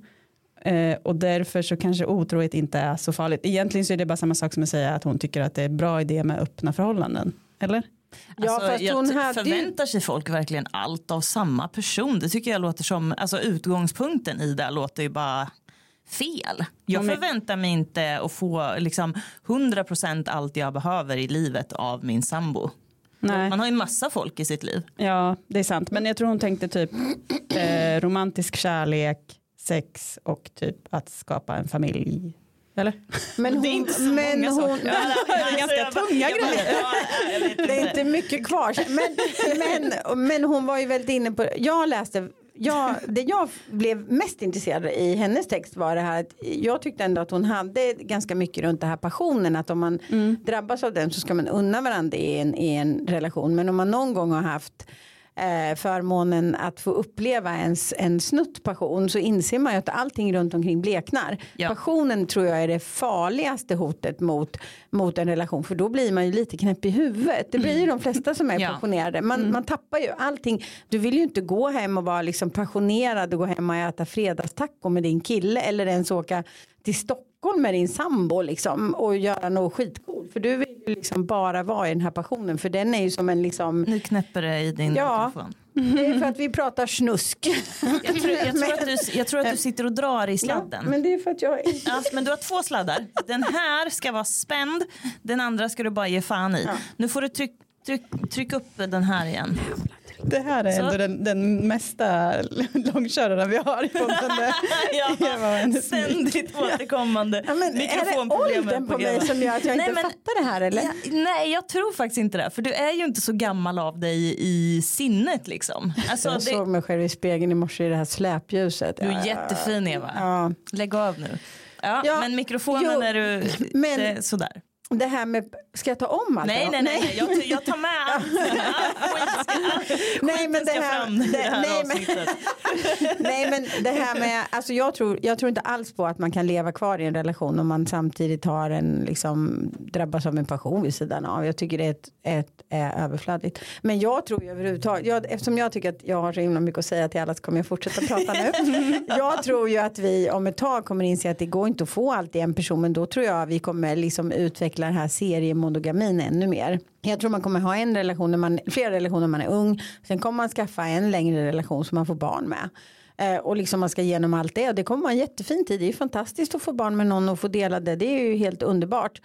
Eh, och därför så kanske otrohet inte är så farligt. Egentligen så är det bara samma sak som att säga att hon tycker att det är bra idé med öppna förhållanden. Eller? Ja, Alltså, fast jag hon hade förväntar sig folk verkligen allt av samma person? Det tycker jag låter som, alltså utgångspunkten i det låter ju bara fel. Jag förväntar mig inte att få liksom 100% allt jag behöver i livet av min sambo. Nej. Man har ju massa folk i sitt liv. Ja, det är sant. Men jag tror hon tänkte typ eh, romantisk kärlek, sex och typ att skapa en familj. Eller? Men hon, [laughs] Det är inte så men många hon, saker. Ja, det är ganska jag tunga jag grejer. ja, jag vet Det är inte mycket kvar. Men, men, men hon var ju väldigt inne på, jag läste, jag, det jag blev mest intresserad i hennes text var det här att jag tyckte ändå att hon hade ganska mycket runt det här passionen att om man drabbas av den så ska man unna varandra i en, i en relation men om man någon gång har haft eh, förmånen att få uppleva ens, en snutt passion så inser man ju att allting runt omkring bleknar. Ja. Passionen tror jag är det farligaste hotet mot, mot en relation för då blir man ju lite knäpp i huvudet. Det blir ju de flesta som är Ja. passionerade. Man, man tappar ju allting. Du vill ju inte gå hem och vara liksom passionerad och gå hem och äta fredagstaco med din kille eller ens åka till Stockholm med din sambo liksom och göra något skitcoolt. För du vill ju liksom bara vara i den här passionen för den är ju som en liksom Nu knäpper det i din Ja. mikrofon. det är för att vi pratar snusk. Jag tror, jag, tror att du, jag tror att du sitter och drar i sladden. Ja, men det är för att jag Ja, men du har två sladdar. Den här ska vara spänd, den andra ska du bara ge fan i. Nu får du tryck, tryck, tryck upp den här igen. Det här är Så- ändå den, den mesta långköraren vi har i podden. [laughs] Ja, [laughs] ständigt återkommande Ja, men är det mikrofonproblem åldern på på mig som gör att jag Nej, inte men- fattar det här eller? Ja, nej, jag tror faktiskt inte det. För du är ju inte så gammal av dig i sinnet liksom. Alltså, jag det, såg mig själv i spegeln i morse i det här släpljuset. du är jättefin Eva. Ja. Lägg av nu. Ja, Ja, men mikrofonen jo, är du men- det sådär. Det här med, ska jag ta om allt? Nej, nej, nej, nej. Jag, jag tar med allt. [laughs] Nej, men det här- fram det det- här nej, men-. [laughs] Nej men det här med, alltså jag tror, jag tror inte alls på att man kan leva kvar i en relation om man samtidigt har en, liksom, drabbas av en passion vid sidan av. Jag tycker det är, ett, ett, är överflödigt. Men jag tror ju överhuvudtaget, jag, eftersom jag tycker att jag har så himla mycket att säga till alla så kommer jag fortsätta prata nu. [laughs] jag tror ju att vi om ett tag kommer inse att det går inte att få allt i en person men då tror jag vi kommer liksom utveckla den här seriemonogamin ännu mer. Jag tror man kommer ha en relation när man, flera relationer när man är ung. Sen kommer man skaffa en längre relation som man får barn med. Eh, och liksom man ska igenom allt det och det kommer vara en jättefin tid. Det är ju fantastiskt att få barn med någon och få dela det. Det är ju helt underbart.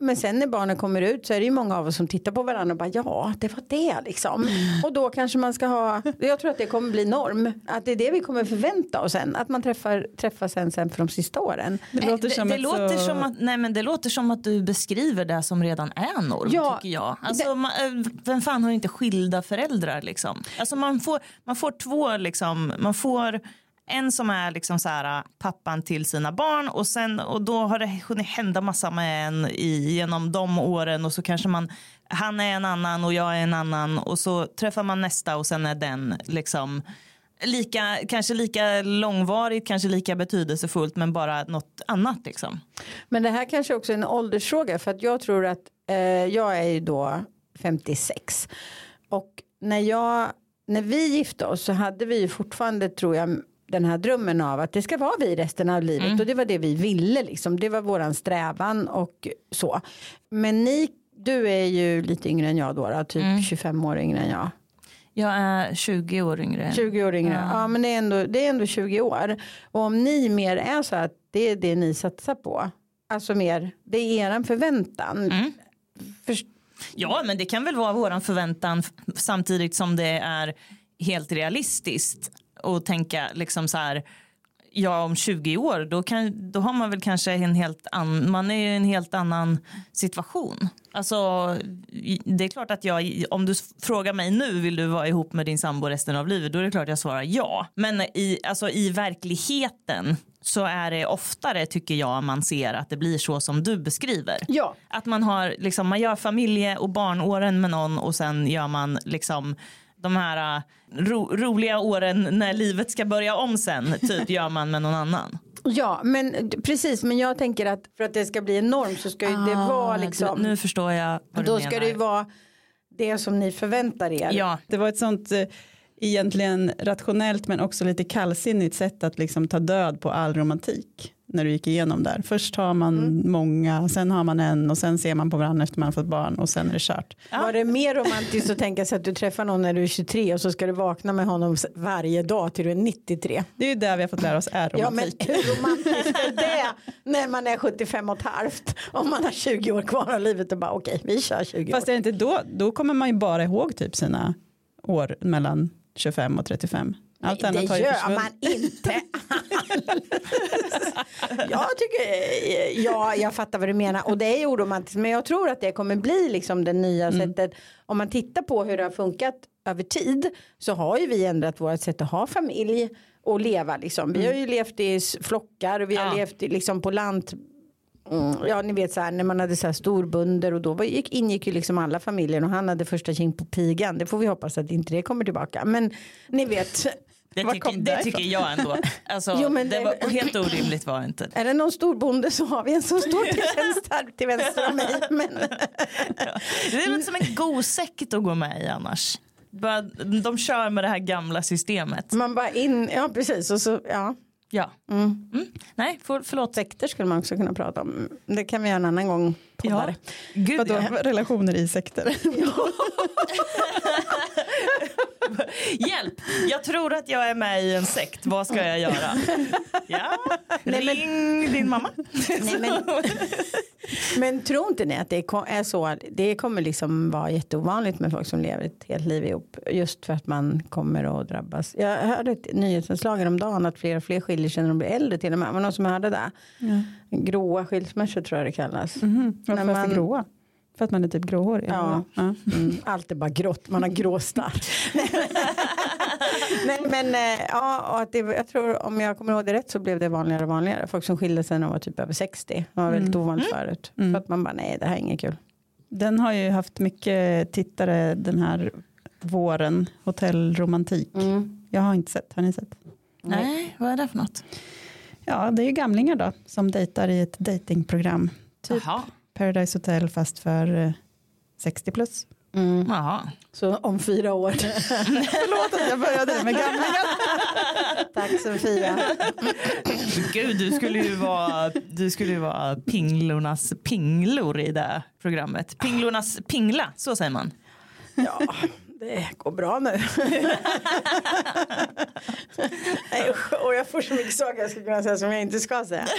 Men sen när barnen kommer ut så är det ju många av oss som tittar på varandra och bara ja det var det liksom. Och då kanske man ska ha, jag tror att det kommer bli norm. Att det är det vi kommer förvänta oss sen. Att man träffar, träffar sen, sen för de sista åren. Det Nej, låter som det, låter så... som att, nej, men det låter som att du beskriver det som redan är norm Ja, tycker jag. Alltså, man, eh, vem fan har inte skilda föräldrar liksom? Alltså, man, får, man får två liksom, man får en som är liksom så här, äh, pappan till sina barn och, sen, och då har det hunnit hända massa med en i, genom de åren och så kanske man han är en annan och jag är en annan och så träffar man nästa och sen är den liksom lika, kanske lika långvarigt, kanske lika betydelsefullt men bara något annat liksom. Men det här kanske också är en åldersfråga för att jag tror att eh, jag är ju då 56 och när jag när vi gifte oss så hade vi ju fortfarande tror jag den här drömmen av att det ska vara vi resten av livet och det var det vi ville liksom det var våran strävan och så men ni du är ju lite yngre än jag då, typ 25 år yngre än jag Jag är 20 år yngre. 20 år yngre. Ja. men det är, ändå, det är ändå 20 år. Och om ni mer är så att det är det ni satsar på. Alltså mer, det är eran förväntan. Först- Ja, men det kan väl vara våran förväntan samtidigt som det är helt realistiskt och tänka liksom så här. Ja, om 20 år då, kan, då har man väl kanske en helt annan, man är i en helt annan situation. Alltså, det är klart att jag, om du frågar mig nu, vill du vara ihop med din sambo resten av livet? Då är det klart jag svarar ja. Men i, alltså, i verkligheten så är det oftare tycker jag man ser att det blir så som du beskriver. Ja. Att man har liksom, man gör familje och barnåren med någon och sen gör man liksom de här ro, roliga åren när livet ska börja om sen, typ [laughs] gör man med någon annan. Ja, men precis. Men jag tänker att för att det ska bli en norm så ska ju det vara liksom. Ah, nu förstår jag vad du då menar. ska det ju vara det som ni förväntar er. Ja, Det var ett sånt eh, egentligen rationellt men också lite kallsinnigt sätt att liksom ta död på all romantik när du gick igenom där. Först har man Mm. många, sen har man en och sen ser man på varandra efter man har fått barn och sen är det kört. Var det mer romantiskt att tänka sig att du träffar någon när du är 23 och så ska du vakna med honom varje dag till du är 93? Det är ju där vi har fått lära oss är Ja men romantik. hur romantiskt är det när man är 75 och ett halvt om man har 20 år kvar av livet och bara okej vi kör 20 Fast år. är det inte då, då kommer man ju bara ihåg typ sina år mellan 25 och 35. Allt Nej, annat det har ju gör försvunnit. man inte. [laughs] jag tycker, ja jag fattar vad du menar och det är ju oromantiskt men jag tror att det kommer bli liksom det nya Mm. sättet. Om man tittar på hur det har funkat över tid så har ju vi ändrat vårt sätt att ha familj och leva liksom. Vi har ju levt i flockar och vi har Ja. levt liksom på lant Mm, ja ni vet så här när man hade så här storbunder och då var, gick, ingick ju liksom alla familjer och han hade första king på pigan. Det får vi hoppas att inte det kommer tillbaka. Men ni vet. Det, tycker, det tycker jag ändå. Alltså, Jo, det det- var helt orimligt var det inte. Är det någon storbonde så har vi en som står [laughs] till vänster, till vänster om mig. [laughs] Men, Det är väl som en god sekt att gå med i annars. Bara, de kör med det här gamla systemet. man bara in, ja precis och så, ja. Ja. Mm. Mm. Nej, för, förlåt. Sekter skulle man också kunna prata om. Det kan vi göra en annan gång. Ja. Poddare. Gud, Vadå, ja. relationer i sekter? [laughs] Hjälp! Jag tror att jag är med i en sekt. Vad ska jag göra? Ja, ring din mamma. Nej, men, men tror inte ni att det är så? Det kommer liksom vara jätteovanligt med folk som lever ett helt liv ihop. Just för att man kommer att drabbas. Jag hörde ett nyhetsinslag om dagen att fler och fler skiljer sig när de blir äldre till och med. Var någon som hörde det? Gråa skilsmässor tror jag det kallas. Mhm. Varför När är man- för gråa? För att man är typ gråhårig? Ja. ja. Mm, [laughs] allt är bara grått, man har grå starr. [laughs] Nej, men eh, ja, och att det, jag tror om jag kommer ihåg det rätt så blev det vanligare och vanligare. Folk som skilde sig när de var typ över 60. Det var väldigt ovanligt förut. Mm. För att man bara nej det här är inget kul. Den har ju haft mycket tittare den här våren, hotellromantik. Mm. Jag har inte sett, har ni sett? Nej, vad är det för något? Ja, det är ju gamlingar då som dejtar i ett datingprogram. Typ Jaha. Paradise Hotel fast för eh, 60 plus. Mm. Jaha. Så om fyra år. [laughs] Förlåt att jag började med gamlingar. [laughs] Tack Sofia. Gud, du skulle ju vara, du skulle ju vara pinglornas pinglor i det här programmet. Pinglornas pingla, så säger man. Ja, det går bra nu. [laughs] Nej, och jag får så mycket saker jag skulle kunna säga som jag inte ska säga. [laughs]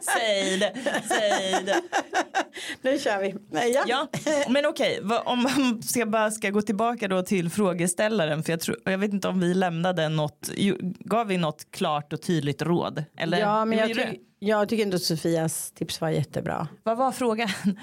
Säg det, säg det. Nu kör vi. Ja. Ja, men okej, vad- om man ska bara ska gå tillbaka då till frågeställaren, för jag, tror, jag vet inte om vi lämnade något, gav vi något klart och tydligt råd? Eller ja, men jag, ty- jag tycker ändå Sofias tips var jättebra. Vad var frågan? [laughs]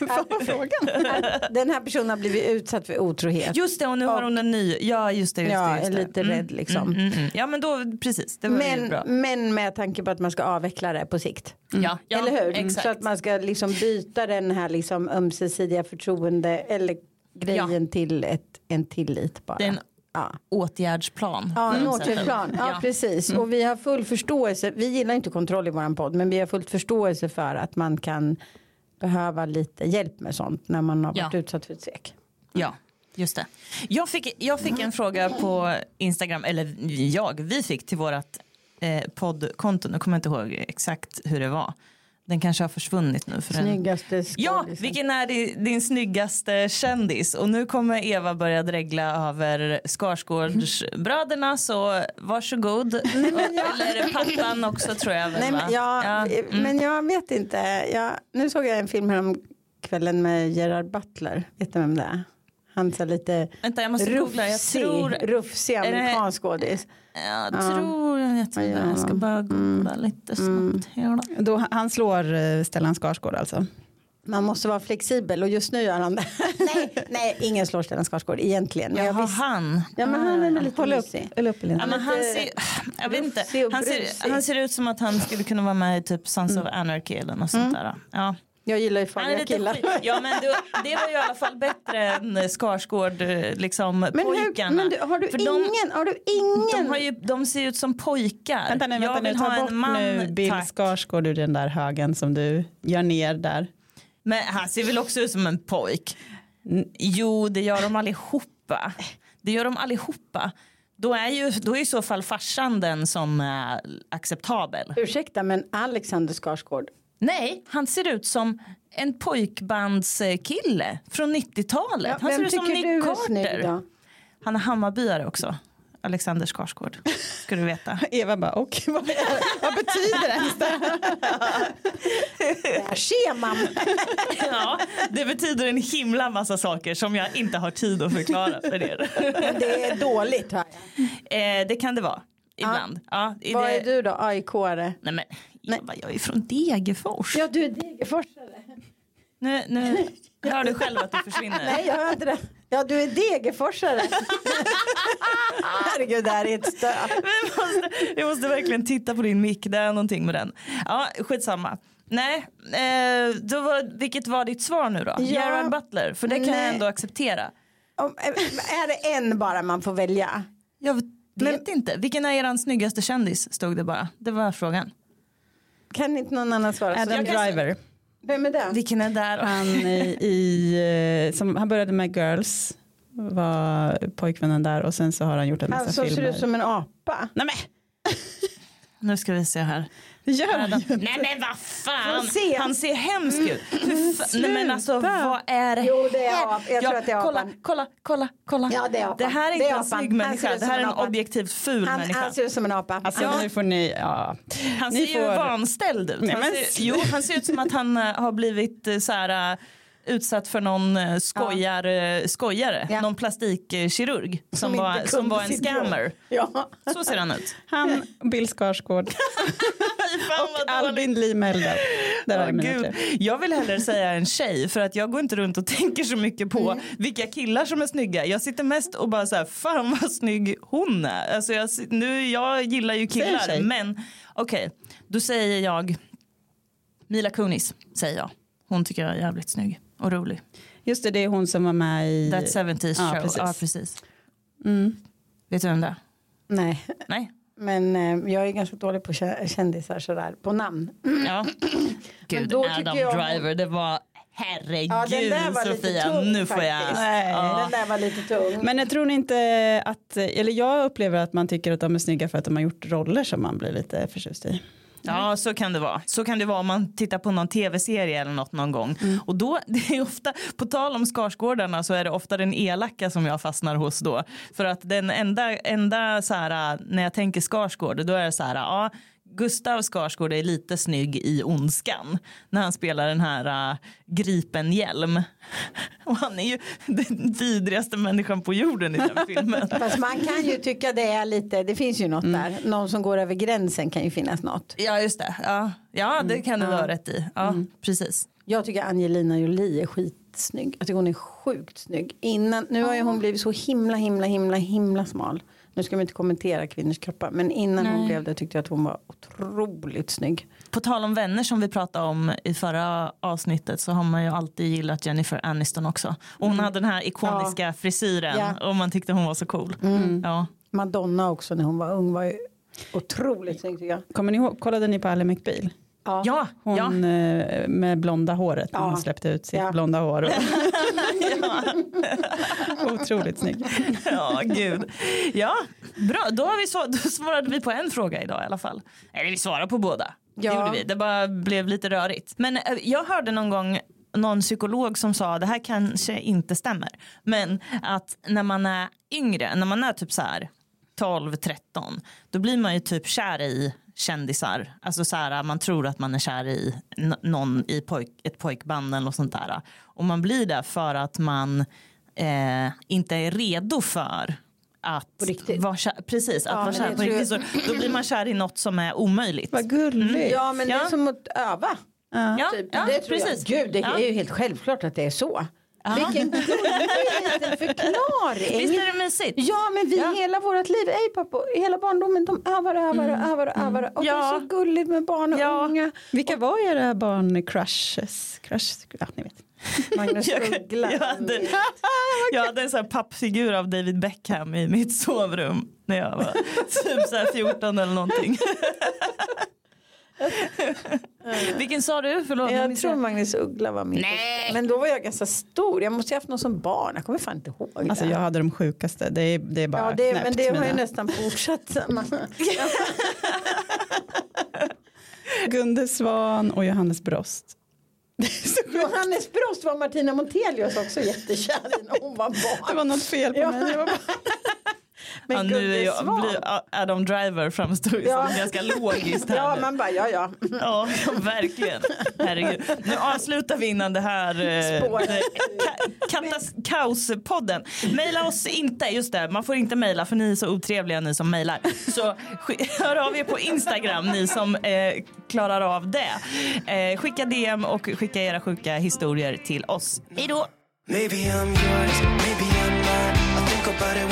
Vad var frågan? Den här personen har blivit utsatt för otrohet. Just det, och nu har hon en ny. Ja, just det. Just Ja, det, just är det. lite rädd, liksom. Mm, mm, mm. Ja, men då precis. Det var Men, bra. men med tanke på att man ska avveckla det på sikt. Ja, ja, eller hur? Exakt. Så att man ska liksom byta den här liksom ömsesidiga förtroende eller grejen till ett, en tillit bara. Det är en ja. åtgärdsplan. Ja, en sätt. åtgärdsplan. Ja, Ja. precis. Och vi har full förståelse. Vi gillar inte kontroll i våran podd, men vi har fullt förståelse för att man kan behöva lite hjälp med sånt när man har Ja. varit utsatt för ett svek. Ja, just det. Jag fick, jag fick en fråga på Instagram, eller jag, vi fick till vårt eh, poddkonto, nu kommer jag inte ihåg exakt hur det var. Den kanske har försvunnit nu. För. Snyggaste Ja, skådisen. vilken är din, din snyggaste kändis? Och nu kommer Eva börja dregla över Skarsgårdsbröderna så varsågod. Eller pappan också tror jag. väl, Nej, men, ja, Ja, mm. men jag vet inte. Jag, nu såg jag en film här om kvällen med Gerard Butler. Vet du vem det är? Han är lite Vänta, jag måste googla. Jag rufsig, tror, rufsig amerikansk skådis. jag tror, jag, tror Ja. jag ska bara googla lite snabbt. här då. Då, han slår eh, Stellan Skarsgård alltså. Man måste vara flexibel och just nu gör han det. [laughs] nej, nej, ingen slår Stellan Skarsgård egentligen. Men jag Jaha, visst, han. ja, men han är väl lite Håll upp, eller upp Ja, men han ser, jag vet inte, rufsig han ser, han ser ut som att han skulle kunna vara med i typ Sons of Anarchy eller något sånt där. Ja. Jag gillar ju farliga lite killar. skit. Ja men det, det var ju i alla fall bättre än Skarsgård, eh, liksom Men, hur, pojkarna. men du, har du För ingen? de, har du ingen? de, har ju, de ser ut som pojkar. Vänta nu, vänta jag nu, vill ta ha bort en man, nu Bill tack. Skarsgård ur den där högen som du gör ner där. Men han ser väl också ut som en pojk? Jo, det gör de allihopa. Det gör de allihopa. Då är ju då är i så fall farsan den som är acceptabel. Ursäkta, men Alexander Skarsgård. Nej, han ser ut som en pojkbandskille från 90-talet. Ja, han ser ut som Nick Carter. Han är Hammarbyare också. Alexander Skarsgård. Ska du veta. [laughs] Eva bara, och vad, vad betyder det ens det? Här scheman. [laughs] ja, det betyder en himla massa saker som jag inte har tid att förklara för er. Men det är dåligt hör jag. eh, det kan det vara. Ibland. Ja. i Vad det... är du då? AIK-are? Nej men Eva, jag är från Degerfors. Ja, du är Degerforsare. Nu, nu hör du själv att du försvinner. Nej, jag hör inte det. Ja, du är Degerforsare. [laughs] Herregud, det här är ett stö. Vi måste, vi måste verkligen titta på din mick, det är någonting med den. Ja, skitsamma. Nej, eh, då var, vilket var ditt svar nu då? Ja. Gerard Butler, för det kan jag Nej. ändå acceptera. Om, eh, är det en bara man får välja? Jag vet inte, vilken är er snyggaste kändis stod det bara. Det var frågan. Kan inte någon annan svara? Adam jag kan- Driver. Vem är det? Vilken är där? Han, i, i, eh, som, han började med Girls, var pojkvännen där och sen så har han gjort en massa Han som ser filmer. ut som en apa. Nej men, Nu ska vi se här. Det gör han ju. Nej men vad fan, se. han ser hemsk ut. Fa- Nej men alltså vad är det Jo, det är ap- jag tror att det är kolla, apan. kolla, kolla, kolla. Ja, det är apan. det här är Det inte är en snygg människa, det här är en en apan. objektivt ful Han, människa. han ser ut som en apa. Alltså Ja. nu får ni, ja. Han Ni ser ju får- vanställd ut. Nej, Han men ser, jo, han ser ut som att han eh, har blivit eh, så här, eh, utsatt för någon eh, skojar, eh, skojare, Ja. någon plastikkirurg som, inte var, som var en scammer. Ja. Så ser han ut. Han, Bill Skarsgård [laughs] och. Albin Lee Gud. tre. Jag vill hellre säga en tjej för att jag går inte runt och tänker så mycket på Mm. vilka killar som är snygga. Jag sitter mest och bara så här, fan vad snygg hon är. Alltså jag, nu, jag gillar ju killar men okej, då säger jag Mila Kunis säger jag. Hon tycker jag är jävligt snygg och rolig. Just det, det är hon som var med i... That 70s Ja, show. precis. Ja, precis. Mm. Vet du vem det är? Nej, Nej? men eh, jag är ganska dålig på kä- kändisar sådär, på namn. [clears throat] Ja. Gud, Adam jag- Driver, det var herregud Ja, den där var lite Sofia, tung nu får jag... faktiskt. Nej. Ja. Den där var lite tung. Men jag tror inte att, eller jag upplever att man tycker att de är snygga för att de har gjort roller som man blir lite förtjust i. Ja, så kan det vara. Så kan det vara om man tittar på någon tv-serie eller något någon gång. Och då, [laughs] det är ofta, på tal om Skarsgårdarna så är det ofta den elaka som jag fastnar hos då. För att den enda, enda så här, när jag tänker Skarsgård, då är det så här, ja, Gustav Skarsgård är lite snygg i Ondskan när han spelar den här uh, Gripenhjälm. [laughs] Och han är ju [laughs] den vidrigaste människan på jorden i den [laughs] filmen. Fast man kan ju tycka det är lite, det finns ju något Mm. där. Någon som går över gränsen kan ju finnas något. Ja, just det. Ja, ja det kan du ha rätt i. Ja, precis. Jag tycker Angelina Jolie är skitsnygg. Jag tycker hon är sjukt snygg. Innan, nu har ju hon blivit så himla himla himla himla smal. Nu ska vi inte kommentera kvinnors kroppar. Men innan hon Nej. blev det tyckte jag att hon var otroligt snygg. På tal om vänner som vi pratade om i förra avsnittet så har man ju alltid gillat Jennifer Aniston också. Och hon hade den här ikoniska frisyren Ja. och man tyckte hon var så cool. Ja. Madonna också när hon var ung var ju otroligt snygg tycker jag. Kommer ni ihåg, kollade ni på Ally McBeal? Ja. Ja, Hon ja. eh, med blonda håret när Ja. hon släppte ut sitt Ja. blonda hår. [laughs] Otroligt snygg. ja, gud. Ja, bra. Då, har vi så, då svarade vi på en fråga idag i alla fall. Eller vi svarade på båda. Det gjorde vi. Det bara blev lite rörigt. Men eh, jag hörde någon gång någon psykolog som sa, det här kanske inte stämmer, men att när man är yngre, när man är typ så här 12, 13, då blir man ju typ kär i kändisar. Alltså så här, man tror att man är kär i någon i pojk, ett pojkband eller något sånt där. Och man blir det för att man eh, inte är redo för att vara kär, precis, att Ja, vara kär det på riktigt. Så, då blir man kär i något som är omöjligt. Vad gulligt. Ja men det Ja. är som att öva. Ja, Typ. ja, det tror precis. jag. Gud det Ja. är ju helt självklart att det är så. Ja. Vilken gullig liten förklaring. Visst är det mysigt? Ja men vi Ja. hela vårt liv, ej pappa, hela barndomen de övar och övar och övar och övar. Och det. Ja. är så gulligt med barn och Ja. unga. Vilka var era barn crushes? Crush, ja, ni vet. [laughs] Magnus Jag- Uggla. jag hade- Jag hade en sån här pappfigur av David Beckham i mitt sovrum när jag var typ så här 14 eller någonting. [laughs] [laughs] Vilken sa du? Förlåt. Jag tror Magnus Uggla var min. Nej. Men då var jag ganska stor. Jag måste ju haft någon som barn. Jag kommer fan inte ihåg Alltså det. jag hade de sjukaste. Det är, det är bara ja, det, knäppt, men det har ju nästan fortsatt. [laughs] Gunde Svan och Johannes Brost. Johannes Brost var Martina Montelius också jättekär i när hon var barn. Det var något fel på Ja. mig. Men Ja, nu är jag, blir Adam Driver framstår ju Ja. som ganska logiskt här Ja nu. man bara ja ja. Ja, verkligen. Herregud. Nu avslutar vi innan det här eh, Spåret. ka- kaospodden. Maila oss inte, just det, man får inte mejla för ni är så otrevliga ni som mejlar. Så hör av er på Instagram ni som eh, klarar av det. Eh, skicka DM och skicka era sjuka historier till oss. Hej då! Maybe I'm yours, maybe I'm not. I think about it